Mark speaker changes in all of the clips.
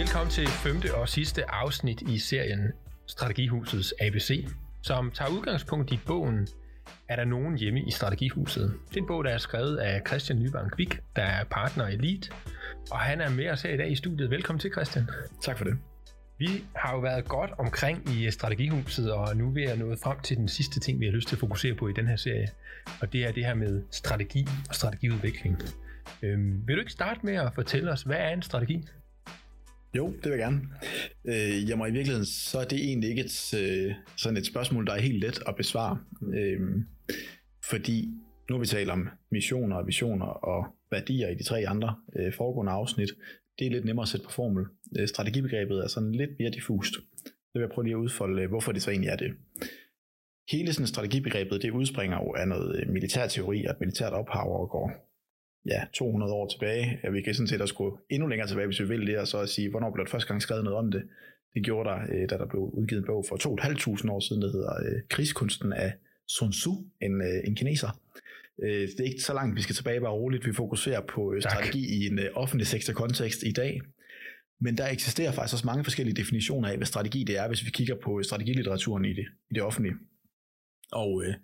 Speaker 1: Velkommen til femte og sidste afsnit i serien Strategihusets ABC, som tager udgangspunkt i bogen Er der nogen hjemme i Strategihuset? Det er en bog, der er skrevet af Christian Nybank Vik, der er partner i Elite, og han er med os her i dag i studiet. Velkommen til, Christian.
Speaker 2: Tak for det.
Speaker 1: Vi har jo været godt omkring i Strategihuset, og nu er vi nået frem til den sidste ting, vi har lyst til at fokusere på i den her serie, og det er det her med strategi og strategiudvikling. Øhm, vil du ikke starte med at fortælle os, hvad er en strategi?
Speaker 2: Jo, det vil jeg gerne. Øh, jeg må i virkeligheden, så er det egentlig ikke et, øh, sådan et spørgsmål, der er helt let at besvare. Øh, fordi nu har vi talt om missioner og visioner og værdier i de tre andre øh, foregående afsnit. Det er lidt nemmere at sætte på formel. Øh, strategibegrebet er sådan lidt mere diffust. Det vil jeg prøve lige at udfolde, øh, hvorfor det så egentlig er det. Hele sådan strategibegrebet, det udspringer jo af noget øh, militærteori og et militært ophav og går ja, 200 år tilbage. Ja, vi kan sådan set også gå endnu længere tilbage, hvis vi vil det, og så at sige, hvornår blev det første gang skrevet noget om det. Det gjorde der, øh, da der blev udgivet en bog for 2.500 år siden, der hedder øh, Krigskunsten af Sun Tzu, en, øh, en kineser. Det er ikke så langt, vi skal tilbage, bare roligt. Vi fokuserer på tak. strategi i en offentlig sektor kontekst i dag. Men der eksisterer faktisk også mange forskellige definitioner af, hvad strategi det er, hvis vi kigger på strategilitteraturen i det, i det offentlige. Og øh,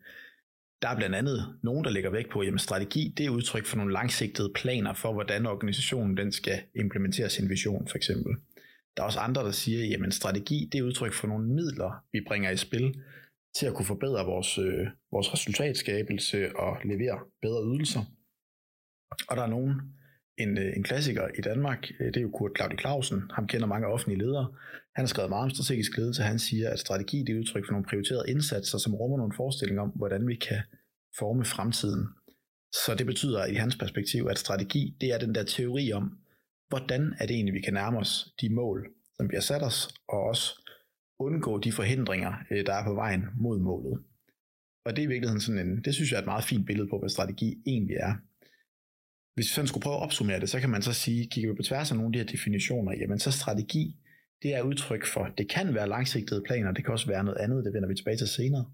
Speaker 2: der er blandt andet nogen, der lægger vægt på, at strategi det er udtryk for nogle langsigtede planer for, hvordan organisationen den skal implementere sin vision, for eksempel. Der er også andre, der siger, at strategi det er udtryk for nogle midler, vi bringer i spil til at kunne forbedre vores, øh, vores resultatskabelse og levere bedre ydelser. Og der er nogen, en, øh, en klassiker i Danmark, øh, det er jo Kurt Claudi Clausen, ham kender mange offentlige ledere. Han har skrevet meget om strategisk ledelse, han siger, at strategi det er udtryk for nogle prioriterede indsatser, som rummer nogle forestillinger om, hvordan vi kan forme fremtiden. Så det betyder i hans perspektiv, at strategi det er den der teori om, hvordan er det egentlig, vi kan nærme os de mål, som vi har sat os, og også undgå de forhindringer, øh, der er på vejen mod målet. Og det er i virkeligheden sådan en, det synes jeg er et meget fint billede på, hvad strategi egentlig er. Hvis vi sådan skulle prøve at opsummere det, så kan man så sige, kigger vi på tværs af nogle af de her definitioner, jamen så strategi, det er udtryk for, det kan være langsigtede planer, det kan også være noget andet, det vender vi tilbage til senere.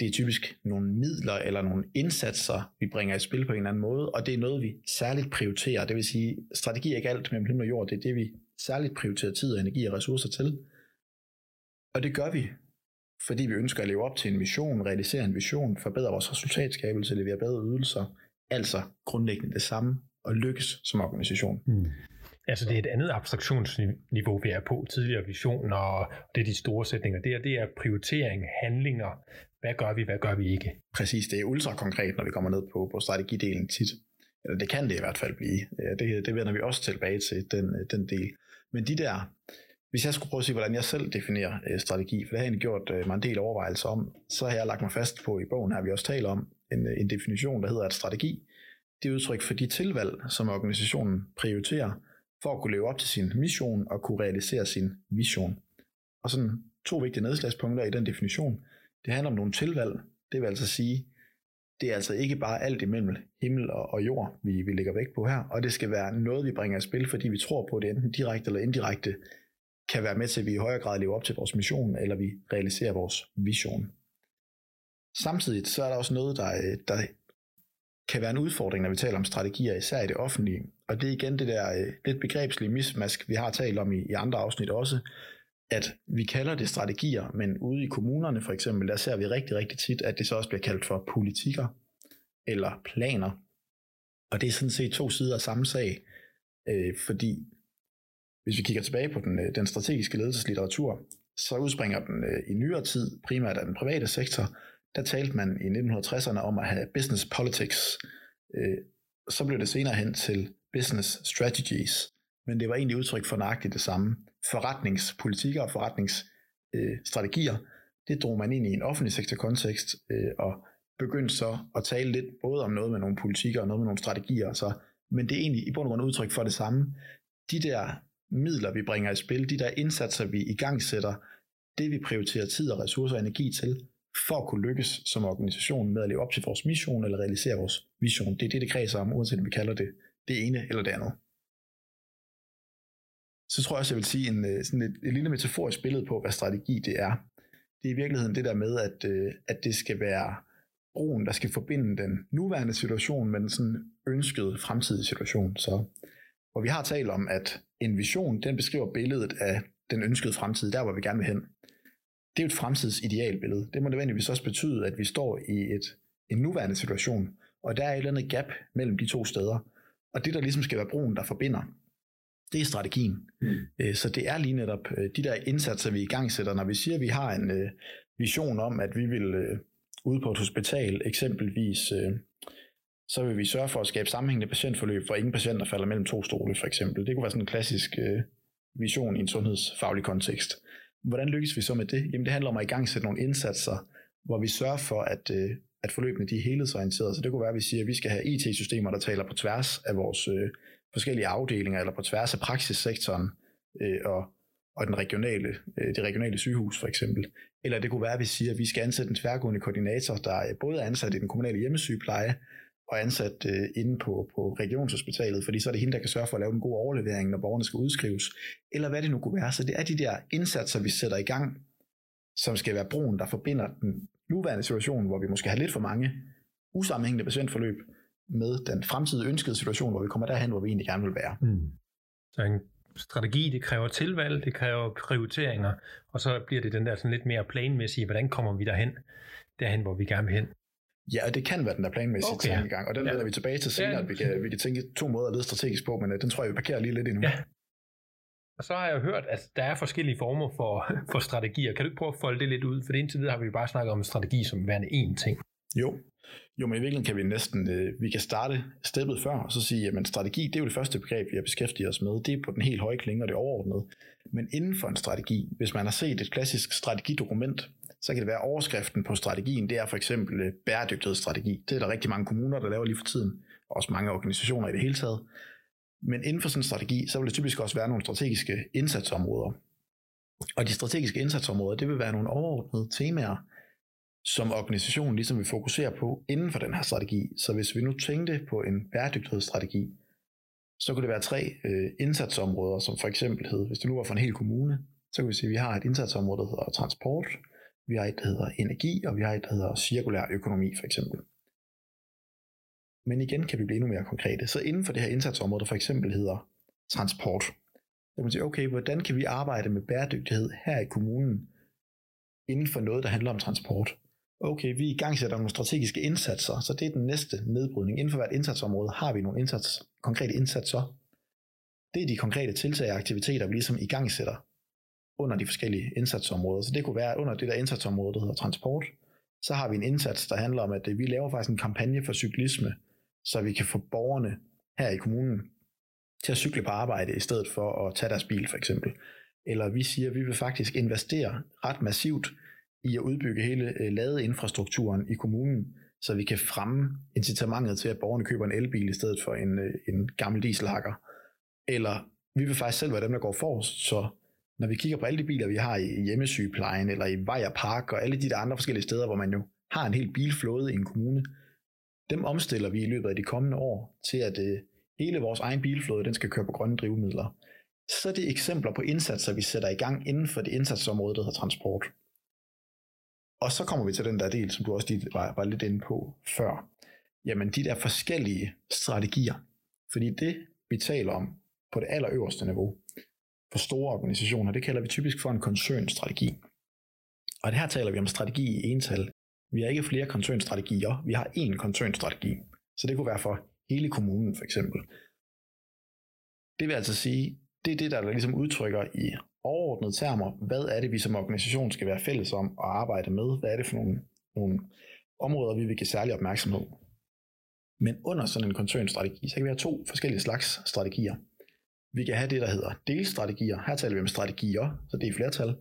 Speaker 2: Det er typisk nogle midler eller nogle indsatser, vi bringer i spil på en eller anden måde, og det er noget, vi særligt prioriterer. Det vil sige, strategi er ikke alt mellem himmel og jord, det er det, vi særligt prioriterer tid, energi og ressourcer til. Og det gør vi, fordi vi ønsker at leve op til en vision, realisere en vision, forbedre vores resultatskabelse, levere bedre ydelser, altså grundlæggende det samme, og lykkes som organisation. Mm.
Speaker 1: Altså det er et andet abstraktionsniveau, vi er på. Tidligere vision, og det er de store sætninger. Det er, det er prioritering, handlinger. Hvad gør vi, hvad gør vi ikke?
Speaker 2: Præcis, det er ultra konkret, når vi kommer ned på, på strategidelen tit. Eller det kan det i hvert fald blive. Det, det vender vi også tilbage til, den, den del. Men de der, hvis jeg skulle prøve at sige, hvordan jeg selv definerer øh, strategi, for det har jeg egentlig gjort øh, mig en del overvejelser om, så har jeg lagt mig fast på i bogen her, vi også taler om, en, øh, en definition, der hedder, at strategi, det er udtryk for de tilvalg, som organisationen prioriterer, for at kunne leve op til sin mission og kunne realisere sin vision. Og sådan to vigtige nedslagspunkter i den definition. Det handler om nogle tilvalg. Det vil altså sige, det er altså ikke bare alt imellem himmel og, jord, vi, vi lægger vægt på her, og det skal være noget, vi bringer i spil, fordi vi tror på, at det enten direkte eller indirekte kan være med til, at vi i højere grad lever op til vores mission, eller vi realiserer vores vision. Samtidig så er der også noget, der, øh, der kan være en udfordring, når vi taler om strategier, især i det offentlige. Og det er igen det der øh, lidt begrebslige mismask, vi har talt om i, i andre afsnit også, at vi kalder det strategier, men ude i kommunerne for eksempel, der ser vi rigtig, rigtig tit, at det så også bliver kaldt for politikker eller planer. Og det er sådan set to sider af samme sag, øh, fordi hvis vi kigger tilbage på den, øh, den strategiske ledelseslitteratur, så udspringer den øh, i nyere tid primært af den private sektor, der talte man i 1960'erne om at have business politics. Øh, så blev det senere hen til business strategies, men det var egentlig udtryk for nøjagtigt det samme. Forretningspolitikker og forretningsstrategier, øh, det drog man ind i en offentlig sektor kontekst, øh, og begyndte så at tale lidt både om noget med nogle politikker og noget med nogle strategier, så, men det er egentlig i bund og grund udtryk for det samme. De der midler, vi bringer i spil, de der indsatser, vi i gang sætter, det vi prioriterer tid og ressourcer og energi til, for at kunne lykkes som organisation med at leve op til vores mission eller realisere vores vision. Det er det, det kredser om, uanset om vi kalder det det ene eller det andet. Så tror jeg også, jeg vil sige en, øh, sådan et, et lille metaforisk billede på, hvad strategi det er. Det er i virkeligheden det der med, at, øh, at det skal være broen, der skal forbinde den nuværende situation med den sådan ønskede fremtidige situation. Så, hvor vi har talt om, at en vision, den beskriver billedet af den ønskede fremtid, der hvor vi gerne vil hen. Det er jo et fremtidsidealbillede. Det må nødvendigvis også betyde, at vi står i et, en nuværende situation, og der er et eller andet gap mellem de to steder. Og det, der ligesom skal være broen, der forbinder, det er strategien. Mm. Så det er lige netop øh, de der indsatser, vi i gang sætter, når vi siger, at vi har en øh, vision om, at vi vil øh, ude på et hospital eksempelvis, så vil vi sørge for at skabe sammenhængende patientforløb, hvor ingen patienter falder mellem to stole for eksempel. Det kunne være sådan en klassisk vision i en sundhedsfaglig kontekst. Hvordan lykkes vi så med det? Jamen det handler om at i gang sætte nogle indsatser, hvor vi sørger for, at, øh, at forløbene de er helhedsorienterede. Så det kunne være, at vi siger, at vi skal have IT-systemer, der taler på tværs af vores øh, forskellige afdelinger, eller på tværs af praksissektoren øh, og, og den regionale, øh, det regionale sygehus for eksempel. Eller det kunne være, at vi siger, at vi skal ansætte en tværgående koordinator, der både er ansat i den kommunale hjemmesygepleje, og ansat øh, inde på, på regionshospitalet, fordi så er det hende, der kan sørge for at lave en god overlevering, når borgerne skal udskrives, eller hvad det nu kunne være. Så det er de der indsatser, vi sætter i gang, som skal være broen, der forbinder den nuværende situation, hvor vi måske har lidt for mange usammenhængende patientforløb, med den fremtidige ønskede situation, hvor vi kommer derhen, hvor vi egentlig gerne vil være. Mm.
Speaker 1: Så en strategi, det kræver tilvalg, det kræver prioriteringer, og så bliver det den der sådan lidt mere planmæssige, hvordan kommer vi derhen, derhen, hvor vi gerne vil hen.
Speaker 2: Ja, og det kan være den der planmæssige okay. tankegang, og den ja. vender vi tilbage til senere, ja. at vi kan, vi kan tænke to måder at lede strategisk på, men uh, den tror jeg, vi parkerer lige lidt endnu. Ja.
Speaker 1: Og så har jeg hørt, at der er forskellige former for, for strategier. Kan du ikke prøve at folde det lidt ud? For indtil videre har vi bare snakket om strategi som værende én ting.
Speaker 2: Jo, jo, men i virkeligheden kan vi næsten, øh, vi kan starte steppet før, og så sige, at strategi, det er jo det første begreb, vi har beskæftiget os med. Det er på den helt høje klinge, og det overordnede. Men inden for en strategi, hvis man har set et klassisk strategidokument, så kan det være overskriften på strategien, det er for eksempel øh, bæredygtighedsstrategi. Det er der rigtig mange kommuner, der laver lige for tiden, og også mange organisationer i det hele taget. Men inden for sådan en strategi, så vil det typisk også være nogle strategiske indsatsområder. Og de strategiske indsatsområder, det vil være nogle overordnede temaer, som organisationen ligesom vil fokusere på inden for den her strategi. Så hvis vi nu tænkte på en bæredygtighedsstrategi, så kunne det være tre øh, indsatsområder, som for eksempel hed, hvis det nu var for en hel kommune, så kan vi sige, at vi har et indsatsområde, der hedder transport, vi har et, der hedder energi, og vi har et, der hedder cirkulær økonomi for eksempel. Men igen kan vi blive endnu mere konkrete. Så inden for det her indsatsområde, der for eksempel hedder transport, så kan man sige, okay, hvordan kan vi arbejde med bæredygtighed her i kommunen, inden for noget, der handler om transport? okay, vi i gang sætter nogle strategiske indsatser, så det er den næste nedbrydning. Inden for hvert indsatsområde har vi nogle indsats, konkrete indsatser. Det er de konkrete tiltag og aktiviteter, vi ligesom i gang sætter under de forskellige indsatsområder. Så det kunne være under det der indsatsområde, der hedder transport. Så har vi en indsats, der handler om, at øh, vi laver faktisk en kampagne for cyklisme, så vi kan få borgerne her i kommunen til at cykle på arbejde, i stedet for at tage deres bil for eksempel. Eller vi siger, at vi vil faktisk investere ret massivt i at udbygge hele øh, ladeinfrastrukturen i kommunen, så vi kan fremme incitamentet til, at borgerne køber en elbil i stedet for en, øh, en gammel dieselhakker. Eller vi vil faktisk selv være dem, der går forrest, så når vi kigger på alle de biler, vi har i hjemmesygeplejen, eller i Vejer Park, og alle de der andre forskellige steder, hvor man jo har en hel bilflåde i en kommune, dem omstiller vi i løbet af de kommende år til, at øh, hele vores egen bilflåde, den skal køre på grønne drivmidler. Så er det eksempler på indsatser, vi sætter i gang inden for det indsatsområde, der hedder transport. Og så kommer vi til den der del, som du også lige var, var lidt inde på før. Jamen de der forskellige strategier. Fordi det, vi taler om på det allerøverste niveau, for store organisationer, det kalder vi typisk for en koncernstrategi. Og det her taler vi om strategi i ental. Vi har ikke flere koncernstrategier, vi har én koncernstrategi. Så det kunne være for hele kommunen for eksempel. Det vil altså sige, det er det, der ligesom udtrykker i overordnede termer, hvad er det, vi som organisation skal være fælles om at arbejde med? Hvad er det for nogle, nogle områder, vi vil give særlig opmærksomhed? Men under sådan en koncernstrategi, så kan vi have to forskellige slags strategier. Vi kan have det, der hedder delstrategier. Her taler vi om strategier, så det er flertal.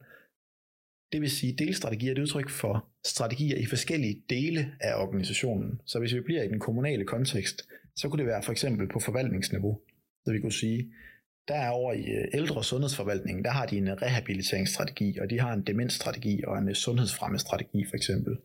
Speaker 2: Det vil sige, delstrategier er et udtryk for strategier i forskellige dele af organisationen. Så hvis vi bliver i den kommunale kontekst, så kunne det være for eksempel på forvaltningsniveau. Så vi kunne sige, der er over i øh, ældre- sundhedsforvaltningen, der har de en øh, rehabiliteringsstrategi, og de har en demensstrategi og en sundhedsfremme sundhedsfremmestrategi for eksempel.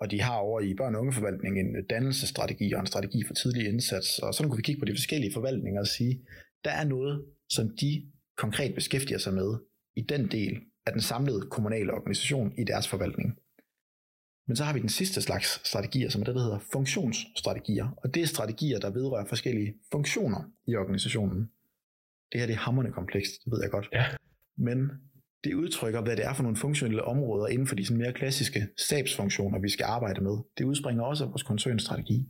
Speaker 2: Og de har over i børn- og ungeforvaltningen en dannelsesstrategi og en strategi for tidlig indsats. Og sådan kunne vi kigge på de forskellige forvaltninger og sige, der er noget, som de konkret beskæftiger sig med i den del af den samlede kommunale organisation i deres forvaltning. Men så har vi den sidste slags strategier, som er det, der hedder funktionsstrategier. Og det er strategier, der vedrører forskellige funktioner i organisationen. det her det er hammerne komplekst, det ved jeg godt.
Speaker 1: Ja.
Speaker 2: Men det udtrykker, hvad det er for nogle funktionelle områder inden for de sådan mere klassiske stabsfunktioner, vi skal arbejde med. Det udspringer også af vores koncernstrategi.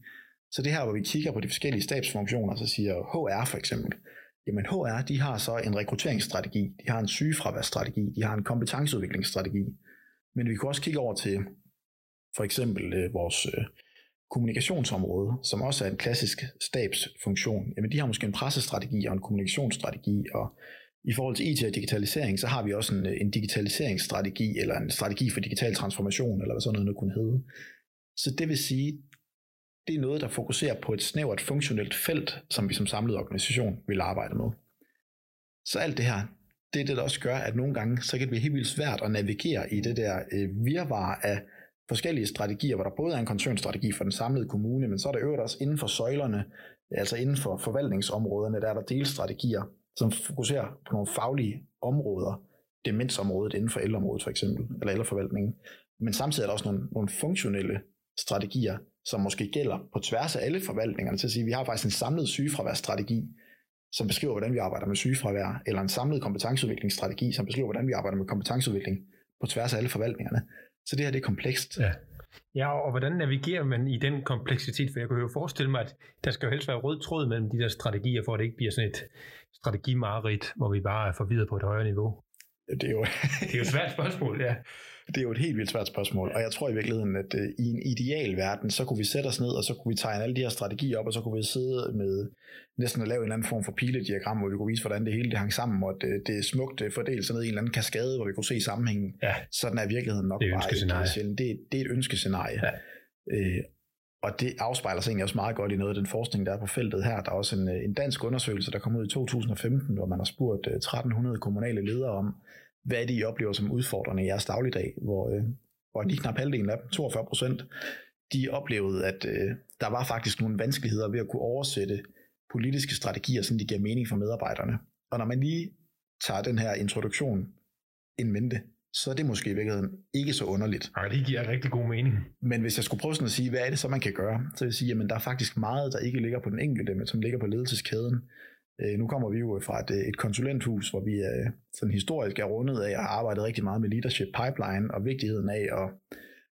Speaker 2: Så det her, hvor vi kigger på de forskellige stabsfunktioner, så siger HR for eksempel, jamen HR, de har så en rekrutteringsstrategi, de har en sygefraværsstrategi, de har en kompetenceudviklingsstrategi. Men vi kunne også kigge over til for eksempel øh, vores øh, kommunikationsområde, som også er en klassisk stabsfunktion. Jamen de har måske en pressestrategi og en kommunikationsstrategi, og i forhold til IT og digitalisering, så har vi også en, øh, en digitaliseringsstrategi, eller en strategi for digital transformation, eller hvad sådan noget nu kunne hedde. Så det vil sige, det er noget, der fokuserer på et snævert funktionelt felt, som vi som samlet organisation vil arbejde med. Så alt det her, det er det, der også gør, at nogle gange, så kan det blive helt vildt svært at navigere i det der øh, virvar af forskellige strategier, hvor der både er en koncernstrategi for den samlede kommune, men så er der øvrigt også inden for søjlerne, altså inden for forvaltningsområderne, der er der delstrategier, som fokuserer på nogle faglige områder, demensområdet inden for ældreområdet for eksempel, eller ældreforvaltningen. Men samtidig er der også nogle, nogle funktionelle strategier, som måske gælder på tværs af alle forvaltningerne, til at sige, at vi har faktisk en samlet sygefraværstrategi, som beskriver, hvordan vi arbejder med sygefravær, eller en samlet kompetenceudviklingsstrategi, som beskriver, hvordan vi arbejder med kompetenceudvikling på tværs af alle forvaltningerne. Så det her det er komplekst.
Speaker 1: Ja. Ja, og hvordan navigerer man i den kompleksitet? For jeg kan jo forestille mig, at der skal jo helst være rød tråd mellem de der strategier, for at det ikke bliver sådan et strategimarit, hvor vi bare er forvirret på et højere niveau.
Speaker 2: Det er jo,
Speaker 1: det er jo et svært spørgsmål, ja.
Speaker 2: Det er jo et helt vildt svært spørgsmål, og jeg tror i virkeligheden, at uh, i en ideal verden, så kunne vi sætte os ned, og så kunne vi tegne alle de her strategier op, og så kunne vi sidde med næsten at lave en eller anden form for pilediagram, hvor vi kunne vise, hvordan det hele det hang sammen, og det, det er smukt fordelt sådan ned i en eller anden kaskade, hvor vi kunne se sammenhængen.
Speaker 1: Ja.
Speaker 2: Sådan er virkeligheden nok
Speaker 1: Det er et
Speaker 2: bare sjældent. Det, det er et ønskescenarie.
Speaker 1: Ja.
Speaker 2: Øh, og det afspejler sig egentlig også meget godt i noget af den forskning, der er på feltet her. Der er også en, øh, en dansk undersøgelse, der kom ud i 2015, hvor man har spurgt øh, 1300 kommunale ledere om, hvad I oplever som udfordrende i jeres dagligdag, hvor, øh, hvor lige knap halvdelen af dem, 42 procent, de oplevede, at øh, der var faktisk nogle vanskeligheder ved at kunne oversætte politiske strategier, så de giver mening for medarbejderne. Og når man lige tager den her introduktion en mente, så er det måske i virkeligheden ikke så underligt.
Speaker 1: Og det giver rigtig god mening.
Speaker 2: Men hvis jeg skulle prøve sådan at sige, hvad er det så, man kan gøre, så vil jeg sige, at der er faktisk meget, der ikke ligger på den enkelte, men som ligger på ledelseskæden. Øh, nu kommer vi jo øh, fra et, øh, et konsulenthus, hvor vi er, sådan historisk er rundet af at have arbejdet rigtig meget med leadership pipeline og vigtigheden af at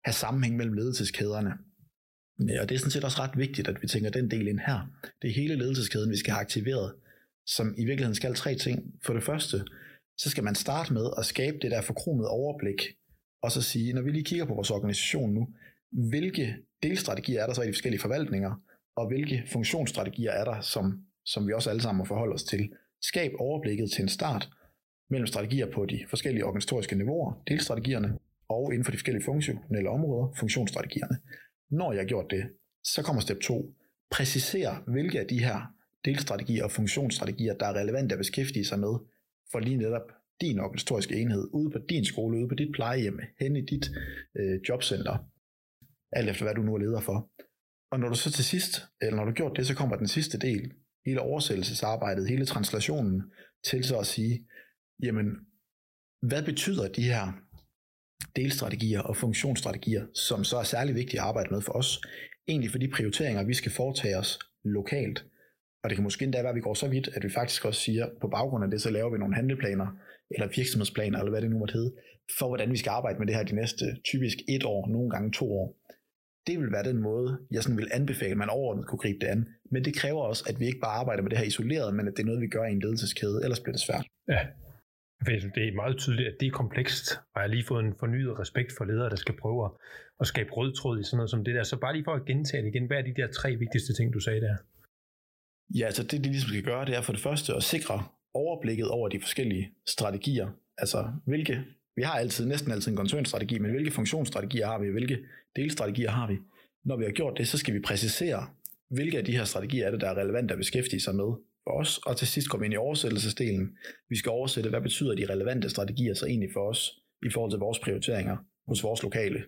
Speaker 2: have sammenhæng mellem ledelseskæderne. Og det er sådan set også ret vigtigt, at vi tænker den del ind her. Det er hele ledelseskæden, vi skal have aktiveret, som i virkeligheden skal tre ting. For det første, så skal man starte med at skabe det der forkromede overblik, og så sige, når vi lige kigger på vores organisation nu, hvilke delstrategier er der så i de forskellige forvaltninger, og hvilke funktionsstrategier er der, som, som vi også alle sammen må forholde os til. Skab overblikket til en start mellem strategier på de forskellige organisatoriske niveauer, delstrategierne, og inden for de forskellige funktionelle områder, funktionsstrategierne. Når jeg har gjort det, så kommer step 2. Præcisere, hvilke af de her delstrategier og funktionsstrategier, der er relevante at beskæftige sig med, for lige netop din organisatoriske enhed, ude på din skole, ude på dit plejehjem, hen i dit øh, jobcenter, alt efter hvad du nu er leder for. Og når du så til sidst, eller når du har gjort det, så kommer den sidste del, hele oversættelsesarbejdet, hele translationen, til så at sige, jamen, hvad betyder de her delstrategier og funktionsstrategier, som så er særlig vigtige at arbejde med for os, egentlig for de prioriteringer, vi skal foretage os lokalt. Og det kan måske endda være, at vi går så vidt, at vi faktisk også siger, på baggrund af det, så laver vi nogle handleplaner, eller virksomhedsplaner, eller hvad det nu måtte hedde, for hvordan vi skal arbejde med det her de næste typisk et år, nogle gange to år. Det vil være den måde, jeg sådan vil anbefale, at man overordnet kunne gribe det an. Men det kræver også, at vi ikke bare arbejder med det her isoleret, men at det er noget, vi gør i en ledelseskæde, ellers bliver det svært.
Speaker 1: Ja. Det er meget tydeligt, at det er komplekst, og jeg har lige fået en fornyet respekt for ledere, der skal prøve at, at skabe rød tråd i sådan noget som det der. Så bare lige for at gentage det igen, hvad er de der tre vigtigste ting, du sagde der?
Speaker 2: Ja, altså det, de ligesom skal gøre, det er for det første at sikre overblikket over de forskellige strategier. Altså hvilke, vi har altid, næsten altid en koncernstrategi, men hvilke funktionsstrategier har vi, hvilke delstrategier har vi. Når vi har gjort det, så skal vi præcisere, hvilke af de her strategier er det, der er relevante at beskæftige sig med for os, og til sidst komme ind i oversættelsesdelen. Vi skal oversætte, hvad betyder de relevante strategier så egentlig for os, i forhold til vores prioriteringer hos vores lokale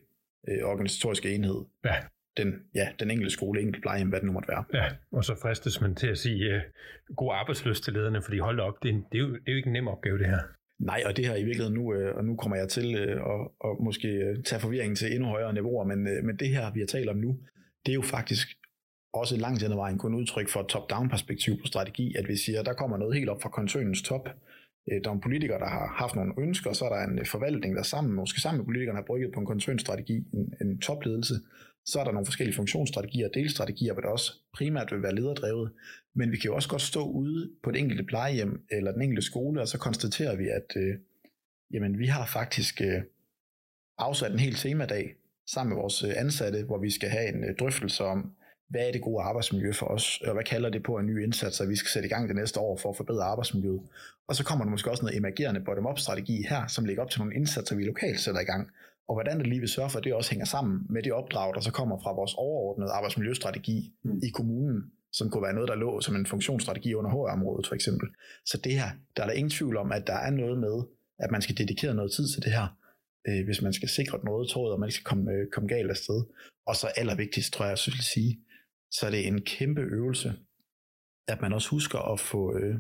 Speaker 2: øh, organisatoriske enhed.
Speaker 1: Ja.
Speaker 2: Den, ja, den enkelte skole, enkelt plejehjem, hvad det nu måtte være.
Speaker 1: Ja, og så fristes man til at sige uh, god arbejdsløst til lederne, fordi hold op, det er, det, er jo, det er jo ikke en nem opgave det her.
Speaker 2: Nej, og det her i virkeligheden nu, øh, og nu kommer jeg til øh, at, at måske øh, tage forvirringen til endnu højere niveauer, men, men det her, vi har talt om nu, det er jo faktisk også langt hen ad vejen kun udtryk for et top-down perspektiv på strategi, at vi siger, at der kommer noget helt op fra koncernens top. Der er politikere, der har haft nogle ønsker, og så er der en forvaltning, der sammen, måske sammen med politikerne, har brygget på en koncernstrategi, en, en topledelse. Så er der nogle forskellige funktionsstrategier og delstrategier, hvor det også primært vil være lederdrevet. Men vi kan jo også godt stå ude på det enkelte plejehjem eller den enkelte skole, og så konstaterer vi, at øh, jamen, vi har faktisk øh, afsat en hel temadag sammen med vores øh, ansatte, hvor vi skal have en øh, drøftelse om, hvad er det gode arbejdsmiljø for os, og hvad kalder det på en ny indsats, at vi skal sætte i gang det næste år for at forbedre arbejdsmiljøet. Og så kommer der måske også noget emergerende bottom-up-strategi her, som ligger op til nogle indsatser, vi lokalt sætter i gang. Og hvordan det lige vil sørge for, at det også hænger sammen med det opdrag, der så kommer fra vores overordnede arbejdsmiljøstrategi mm. i kommunen, som kunne være noget, der lå som en funktionsstrategi under HR-området for eksempel. Så det her, der er der ingen tvivl om, at der er noget med, at man skal dedikere noget tid til det her, øh, hvis man skal sikre røde tråd, og man ikke skal komme, øh, komme galt afsted. Og så allervigtigst, tror jeg, jeg vil sige, så er det en kæmpe øvelse, at man også husker at få, øh,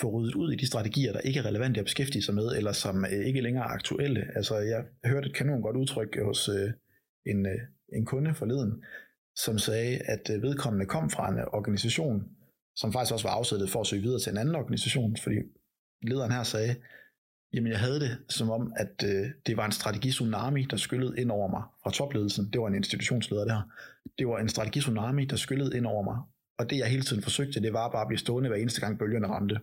Speaker 2: få ryddet ud i de strategier, der ikke er relevante at beskæftige sig med, eller som øh, ikke længere er aktuelle. Altså, jeg hørte et kanon godt udtryk hos øh, en, øh, en kunde forleden, som sagde, at øh, vedkommende kom fra en øh, organisation, som faktisk også var afsættet for at søge videre til en anden organisation, fordi lederen her sagde, Jamen, jeg havde det som om, at øh, det var en strategi-tsunami, der skyllede ind over mig fra topledelsen. Det var en institutionsleder der. Det var en strategi-tsunami, der skyllede ind over mig. Og det, jeg hele tiden forsøgte, det var bare at blive stående hver eneste gang bølgerne ramte.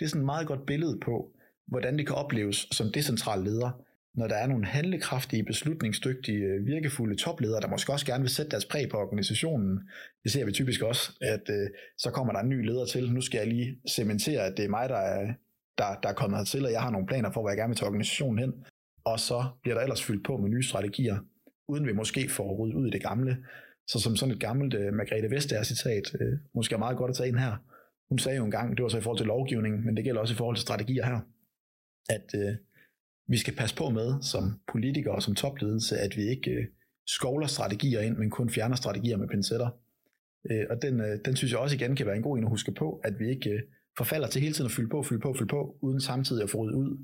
Speaker 2: Det er sådan et meget godt billede på, hvordan det kan opleves som decentral leder, når der er nogle handlekraftige, beslutningsdygtige, øh, virkefulde topledere, der måske også gerne vil sætte deres præg på organisationen. Det ser vi typisk også, at øh, så kommer der en ny leder til. Nu skal jeg lige cementere, at det er mig, der er der, der er kommet hertil, og jeg har nogle planer for, hvad jeg gerne vil tage organisationen hen. Og så bliver der ellers fyldt på med nye strategier, uden vi måske får ryddet ud i det gamle. Så som sådan et gammelt øh, Margrethe Vestager citat, øh, måske er meget godt at tage ind her. Hun sagde jo engang, det var så i forhold til lovgivning, men det gælder også i forhold til strategier her, at øh, vi skal passe på med som politikere og som topledelse, at vi ikke øh, skovler strategier ind, men kun fjerner strategier med pincetter. Øh, og den, øh, den synes jeg også igen kan være en god en at huske på, at vi ikke øh, forfalder til hele tiden at fylde på, fylde på, fylde på, uden samtidig at få ryddet ud.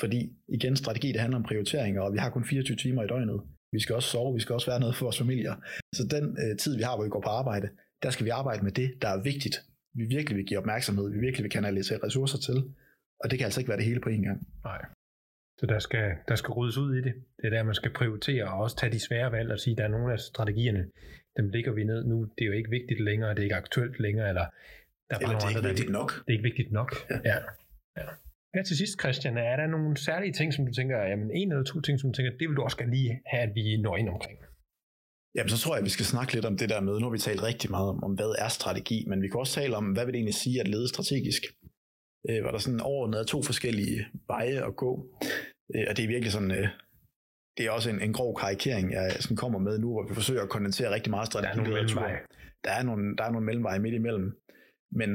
Speaker 2: Fordi igen, strategi det handler om prioriteringer, og vi har kun 24 timer i døgnet. Vi skal også sove, vi skal også være noget for vores familier. Så den øh, tid, vi har, hvor vi går på arbejde, der skal vi arbejde med det, der er vigtigt. Vi virkelig vil give opmærksomhed, vi virkelig vil kanalisere ressourcer til. Og det kan altså ikke være det hele på én gang.
Speaker 1: Nej. Så der skal, der skal ryddes ud i det. Det er der, man skal prioritere og også tage de svære valg og sige, at der er nogle af strategierne, dem ligger vi ned nu. Det er jo ikke vigtigt længere, det er ikke aktuelt længere, eller
Speaker 2: der er Eller det er ikke vigtigt nok.
Speaker 1: Det er ikke vigtigt nok. Ja. ja. ja. Ja, til sidst, Christian, er der nogle særlige ting, som du tænker, jamen en eller to ting, som du tænker, det vil du også gerne lige have, at vi når ind omkring?
Speaker 2: Jamen, så tror jeg, at vi skal snakke lidt om det der med, nu har vi talt rigtig meget om, om hvad er strategi, men vi kan også tale om, hvad vil det egentlig sige at lede strategisk? Øh, var der sådan overordnet to forskellige veje at gå, øh, og det er virkelig sådan, øh, det er også en, en grov karikering, jeg sådan kommer med nu, hvor vi forsøger at kondensere rigtig meget strategi. Der er nogle mellemveje. Der er nogle, der er nogle mellemveje midt imellem. Men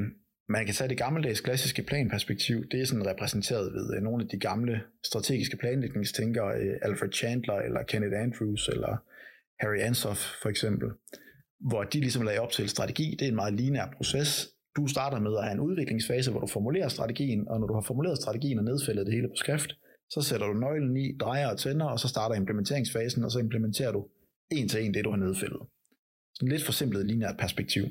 Speaker 2: man kan tage det gammeldags klassiske planperspektiv, det er sådan repræsenteret ved øh, nogle af de gamle strategiske planlægningstænkere, øh, Alfred Chandler eller Kenneth Andrews eller Harry Ansoff for eksempel, hvor de ligesom lagde op til strategi. Det er en meget lineær proces. Du starter med at have en udviklingsfase, hvor du formulerer strategien, og når du har formuleret strategien og nedfældet det hele på skrift, så sætter du nøglen i, drejer og tænder, og så starter implementeringsfasen, og så implementerer du en til en det, du har nedfældet. Sådan lidt forsimplet lineært perspektiv.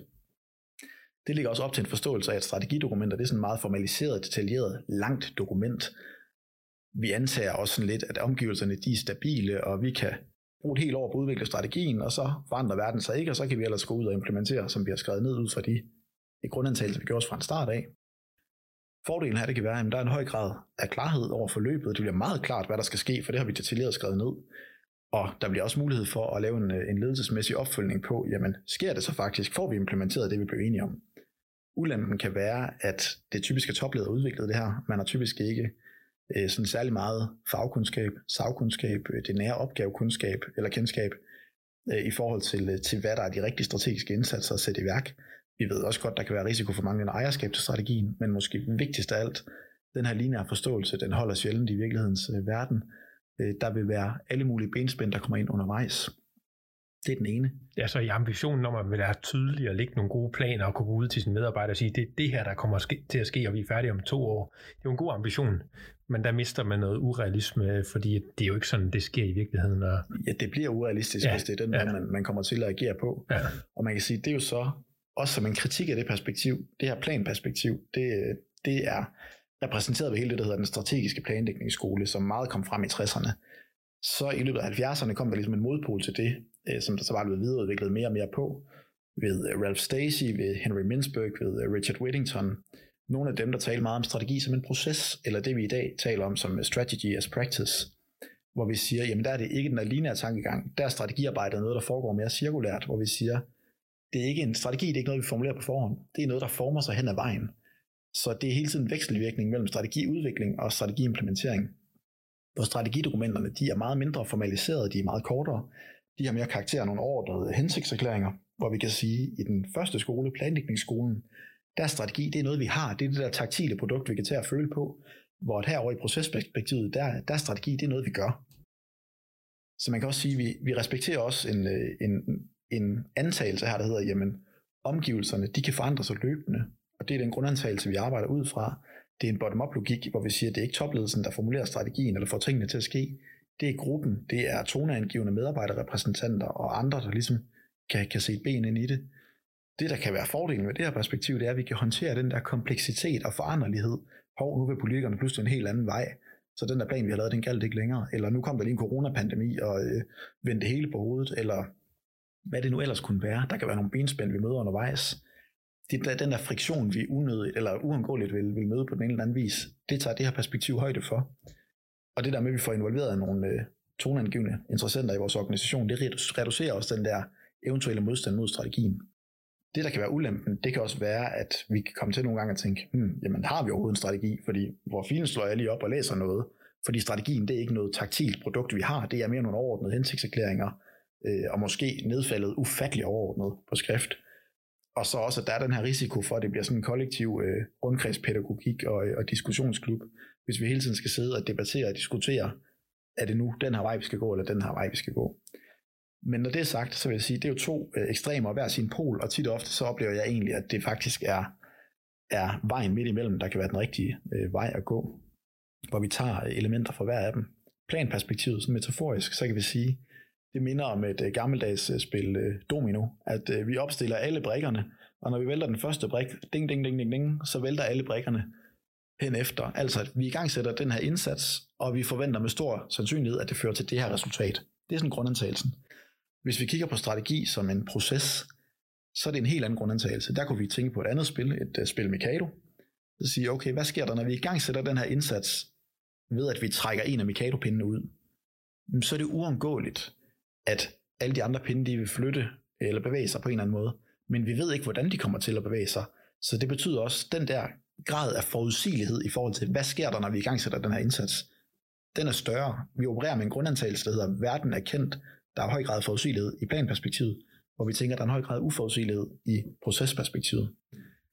Speaker 2: Det ligger også op til en forståelse af, at strategidokumenter det er sådan meget formaliseret, detaljeret, langt dokument. Vi antager også sådan lidt, at omgivelserne de er stabile, og vi kan bruge et helt år på at udvikle strategien, og så forandrer verden sig ikke, og så kan vi ellers gå ud og implementere, som vi har skrevet ned ud fra de, de grundantagelser, vi gjorde os fra en start af. Fordelen her det kan være, at der er en høj grad af klarhed over forløbet. Det bliver meget klart, hvad der skal ske, for det har vi detaljeret skrevet ned. Og der bliver også mulighed for at lave en, en ledelsesmæssig opfølgning på, jamen sker det så faktisk? Får vi implementeret det, vi blev enige om? Ulempen kan være, at det typiske topleder udviklet det her. Man har typisk ikke øh, sådan særlig meget fagkundskab, sagkundskab, øh, det nære opgavekundskab eller kendskab øh, i forhold til, øh, til, hvad der er de rigtige strategiske indsatser at sætte i værk. Vi ved også godt, der kan være risiko for manglende ejerskab til strategien, men måske vigtigst af alt, den her lineære forståelse, den holder sjældent i virkelighedens øh, verden. Øh, der vil være alle mulige benspænd, der kommer ind undervejs. Det er den ene.
Speaker 1: Ja, så i ambitionen om at være tydelig og lægge nogle gode planer og kunne gå ud til sine medarbejdere og sige, det er det her, der kommer til at ske, og vi er færdige om to år. Det er jo en god ambition, men der mister man noget urealisme, fordi det er jo ikke sådan, det sker i virkeligheden. Og...
Speaker 2: Ja, det bliver urealistisk, ja, hvis det er den, ja. man, man kommer til at agere på. Ja. Og man kan sige, det er jo så også som en kritik af det perspektiv, det her planperspektiv, det, det er repræsenteret ved hele det, der hedder den strategiske planlægningsskole, som meget kom frem i 60'erne. Så i løbet af 70'erne kom der ligesom en modpol til det, øh, som der så var blevet videreudviklet mere og mere på, ved øh, Ralph Stacey, ved Henry Mintzberg, ved øh, Richard Whittington. Nogle af dem, der talte meget om strategi som en proces, eller det vi i dag taler om som øh, strategy as practice, hvor vi siger, jamen der er det ikke den lineære tankegang, der er strategiarbejdet noget, der foregår mere cirkulært, hvor vi siger, det er ikke en strategi, det er ikke noget, vi formulerer på forhånd. Det er noget, der former sig hen ad vejen. Så det er hele tiden vekselvirkning mellem strategiudvikling og strategiimplementering. Hvor strategidokumenterne de er meget mindre formaliserede, de er meget kortere. De har mere karakter af nogle ordrede hensigtserklæringer, hvor vi kan sige, at i den første skole, planlægningsskolen, der er strategi, det er noget, vi har. Det er det der taktile produkt, vi kan tage at føle på. Hvor herover i procesperspektivet, der, der er strategi, det er noget, vi gør. Så man kan også sige, at vi, vi respekterer også en, øh, en, en antagelse her, der hedder, jamen, omgivelserne, de kan forandre sig løbende. Og det er den grundantagelse, vi arbejder ud fra. Det er en bottom-up logik, hvor vi siger, at det er ikke topledelsen, der formulerer strategien eller får tingene til at ske. Det er gruppen, det er toneangivende medarbejderrepræsentanter og andre, der ligesom kan, kan se ben ind i det. Det, der kan være fordelen med det her perspektiv, det er, at vi kan håndtere den der kompleksitet og foranderlighed. Hov, nu vil politikerne pludselig en helt anden vej. Så den der plan, vi har lavet, den galt ikke længere. Eller nu kom der lige en coronapandemi og øh, vendte det hele på hovedet. Eller hvad det nu ellers kunne være. Der kan være nogle benspænd, vi møder undervejs det, den der friktion, vi unødigt eller uundgåeligt vil, vil møde på den ene eller anden vis, det tager det her perspektiv højde for. Og det der med, at vi får involveret nogle øh, toneangivende interessenter i vores organisation, det reducerer også den der eventuelle modstand mod strategien. Det, der kan være ulempen, det kan også være, at vi kan komme til nogle gange at tænke, hmm, jamen har vi overhovedet en strategi? Fordi hvor filen slår jeg lige op og læser noget. Fordi strategien, det er ikke noget taktilt produkt, vi har. Det er mere nogle overordnede hensigtserklæringer, øh, og måske nedfaldet ufattelig overordnet på skrift. Og så også, at der er den her risiko for, at det bliver sådan en kollektiv øh, rundkredspædagogik og, øh, og diskussionsklub, hvis vi hele tiden skal sidde og debattere og diskutere, er det nu den her vej, vi skal gå, eller den her vej, vi skal gå. Men når det er sagt, så vil jeg sige, det er jo to øh, ekstremer hver sin pol, og tit og ofte så oplever jeg egentlig, at det faktisk er, er vejen midt imellem, der kan være den rigtige øh, vej at gå, hvor vi tager øh, elementer fra hver af dem. Planperspektivet, sådan metaforisk, så kan vi sige, det minder om et øh, gammeldags øh, spil øh, domino, at øh, vi opstiller alle brikkerne, og når vi vælter den første brik, ding, ding, ding, ding, ding, så vælter alle brikkerne hen efter. Altså, at vi i gang sætter den her indsats, og vi forventer med stor sandsynlighed, at det fører til det her resultat. Det er sådan grundantagelsen. Hvis vi kigger på strategi som en proces, så er det en helt anden grundantagelse. Der kunne vi tænke på et andet spil, et uh, spil Mikado. Så sige, okay, hvad sker der, når vi i gang sætter den her indsats, ved at vi trækker en af Mikado-pindene ud? Så er det uundgåeligt, at alle de andre pinde, de vil flytte eller bevæge sig på en eller anden måde. Men vi ved ikke, hvordan de kommer til at bevæge sig. Så det betyder også, at den der grad af forudsigelighed i forhold til, hvad sker der, når vi i gang sætter den her indsats, den er større. Vi opererer med en grundantagelse, der hedder, verden er kendt. Der er høj grad af forudsigelighed i planperspektivet, hvor vi tænker, at der er en høj grad af uforudsigelighed i procesperspektivet.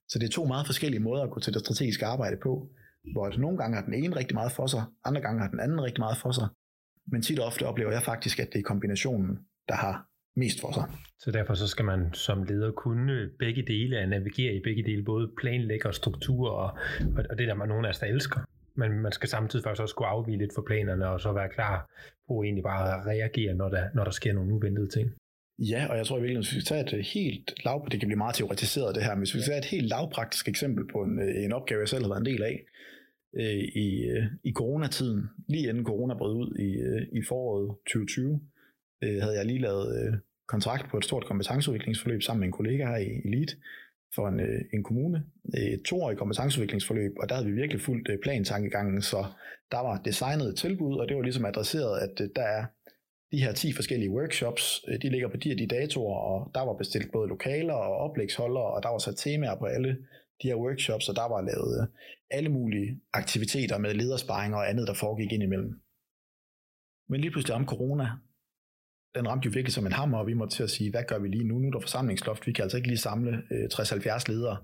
Speaker 2: Så det er to meget forskellige måder at gå til det strategiske arbejde på, hvor nogle gange har den ene rigtig meget for sig, andre gange har den anden rigtig meget for sig, men tit og ofte oplever jeg faktisk, at det er kombinationen, der har mest for sig.
Speaker 1: Så derfor så skal man som leder kunne begge dele, at navigere i begge dele, både planlægger og struktur, og, og det der man nogen af os, der elsker. Men man skal samtidig først også kunne afvige lidt for planerne, og så være klar på egentlig bare at reagere, når der, når der sker nogle uventede ting.
Speaker 2: Ja, og jeg tror virkelig, hvis vi tager et helt lav, det kan blive meget teoretiseret det her, men hvis vi tager et helt lavpraktisk eksempel på en, en opgave, jeg selv har været en del af, øh, i, øh, i coronatiden, lige inden corona brød ud i, øh, i foråret 2020, øh, havde jeg lige lavet øh, kontrakt på et stort kompetenceudviklingsforløb sammen med en kollega her i Elite for en, øh, en kommune. Et toårigt kompetenceudviklingsforløb, og der havde vi virkelig fuldt øh, plantankegangen, så der var designet et tilbud, og det var ligesom adresseret, at øh, der er de her 10 forskellige workshops, øh, de ligger på de her de datoer, og der var bestilt både lokaler og oplægsholdere, og der var sat temaer på alle de her workshops, og der var lavet øh, alle mulige aktiviteter med ledersparing og andet, der foregik ind imellem. Men lige pludselig om corona, den ramte jo virkelig som en hammer, og vi måtte til at sige, hvad gør vi lige nu? Nu er der forsamlingsloft, vi kan altså ikke lige samle øh, 60-70 ledere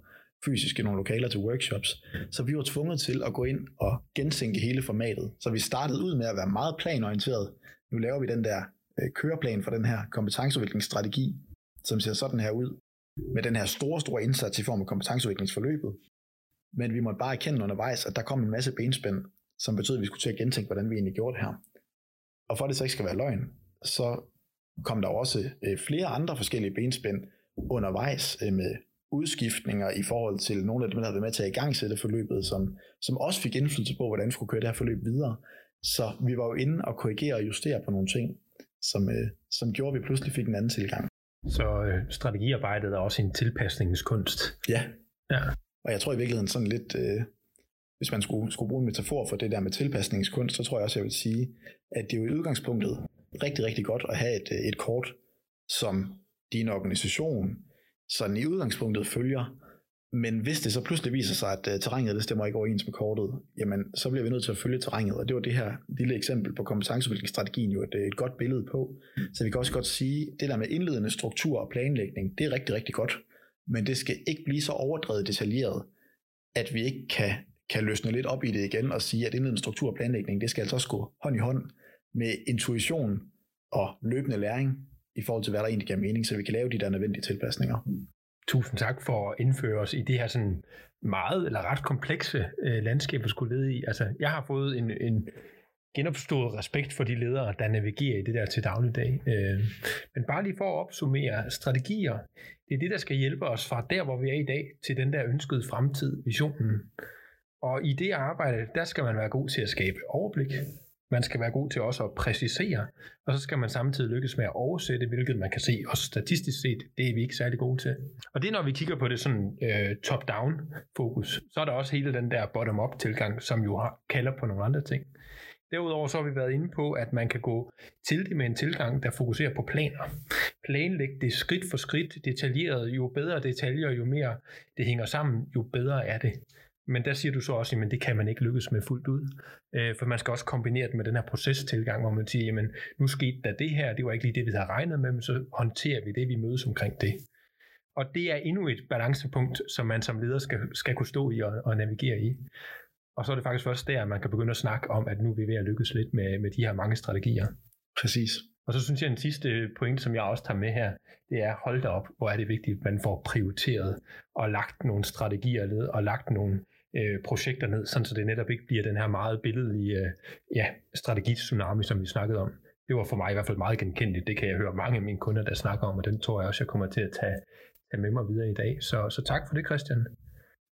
Speaker 2: fysisk i nogle lokaler til workshops. Så vi var tvunget til at gå ind og gensænke hele formatet. Så vi startede ud med at være meget planorienteret. Nu laver vi den der øh, køreplan for den her kompetenceudviklingsstrategi, som ser sådan her ud, med den her store, store indsats i form af kompetenceudviklingsforløbet. Men vi måtte bare erkende undervejs, at der kom en masse benspænd, som betød, at vi skulle til at gentænke, hvordan vi egentlig gjorde det her. Og for at det så ikke skal være løgn, så kom der også øh, flere andre forskellige benspænd undervejs øh, med udskiftninger i forhold til nogle af dem, der havde været med til at i gang sætte forløbet, som, som også fik indflydelse på, hvordan vi skulle køre det her forløb videre. Så vi var jo inde og korrigere og justere på nogle ting, som, øh, som gjorde, at vi pludselig fik en anden tilgang.
Speaker 1: Så øh, strategiarbejdet er også en tilpasningskunst.
Speaker 2: Ja.
Speaker 1: ja.
Speaker 2: Og jeg tror i virkeligheden sådan lidt, øh, hvis man skulle, skulle bruge en metafor for det der med tilpasningskunst, så tror jeg også, jeg vil sige, at det er jo i udgangspunktet rigtig, rigtig godt at have et, øh, et kort, som din organisation sådan i udgangspunktet følger, men hvis det så pludselig viser sig, at øh, terrænet det stemmer ikke overens med kortet, jamen så bliver vi nødt til at følge terrænet, og det var det her lille eksempel på kompetenceudviklingsstrategien jo et, øh, et godt billede på. Så vi kan også godt sige, det der med indledende struktur og planlægning, det er rigtig, rigtig godt, men det skal ikke blive så overdrevet detaljeret, at vi ikke kan, kan løsne lidt op i det igen og sige, at indledende struktur og planlægning, det skal altså også gå hånd i hånd med intuition og løbende læring i forhold til, hvad der egentlig giver mening, så vi kan lave de der nødvendige tilpasninger.
Speaker 1: Tusind tak for at indføre os i det her sådan meget eller ret komplekse øh, landskab, vi skulle lede i. Altså, jeg har fået en, en genopstået respekt for de ledere, der navigerer i det der til dagligdag. Øh, men bare lige for at opsummere, strategier, det er det, der skal hjælpe os fra der, hvor vi er i dag, til den der ønskede fremtid, visionen. Og i det arbejde, der skal man være god til at skabe overblik, man skal være god til også at præcisere, og så skal man samtidig lykkes med at oversætte, hvilket man kan se også statistisk set, det er vi ikke særlig gode til. Og det er, når vi kigger på det sådan øh, top-down fokus, så er der også hele den der bottom-up tilgang, som jo har, kalder på nogle andre ting. Derudover så har vi været inde på, at man kan gå til det med en tilgang, der fokuserer på planer. Planlæg det skridt for skridt, detaljeret. Jo bedre detaljer, jo mere det hænger sammen, jo bedre er det. Men der siger du så også, at det kan man ikke lykkes med fuldt ud. Øh, for man skal også kombinere det med den her procestilgang, hvor man siger, jamen nu skete der det her, det var ikke lige det, vi havde regnet med, men så håndterer vi det, vi mødes omkring det. Og det er endnu et balancepunkt, som man som leder skal, skal kunne stå i og, og navigere i. Og så er det faktisk først der, at man kan begynde at snakke om, at nu er vi ved at lykkes lidt med, med de her mange strategier.
Speaker 2: Præcis.
Speaker 1: Og så synes jeg, at den sidste point, som jeg også tager med her, det er, hold da op, hvor er det vigtigt, at man får prioriteret og lagt nogle strategier ned og lagt nogle øh, projekter ned, sådan så det netop ikke bliver den her meget billedlige øh, ja, strategi-tsunami, som vi snakkede om. Det var for mig i hvert fald meget genkendeligt. Det kan jeg høre mange af mine kunder, der snakker om, og den tror jeg også, jeg kommer til at tage, tage med mig videre i dag. Så, så tak for det, Christian.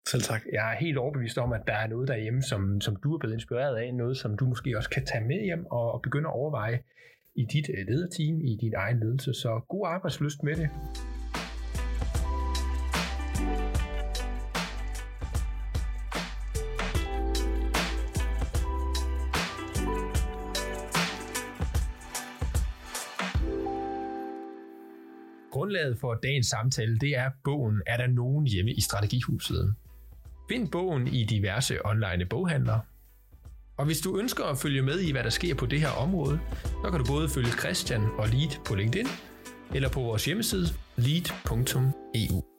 Speaker 2: Selv tak.
Speaker 1: Jeg er helt overbevist om, at der er noget derhjemme, som, som du er blevet inspireret af, noget som du måske også kan tage med hjem og, og begynde at overveje i dit øh, lederteam, i din egen ledelse. Så god arbejdsløst med det. Grundlaget for dagens samtale, det er bogen Er der nogen hjemme i Strategihuset? Find bogen i diverse online boghandlere. Og hvis du ønsker at følge med i, hvad der sker på det her område, så kan du både følge Christian og Lead på LinkedIn, eller på vores hjemmeside lead.eu.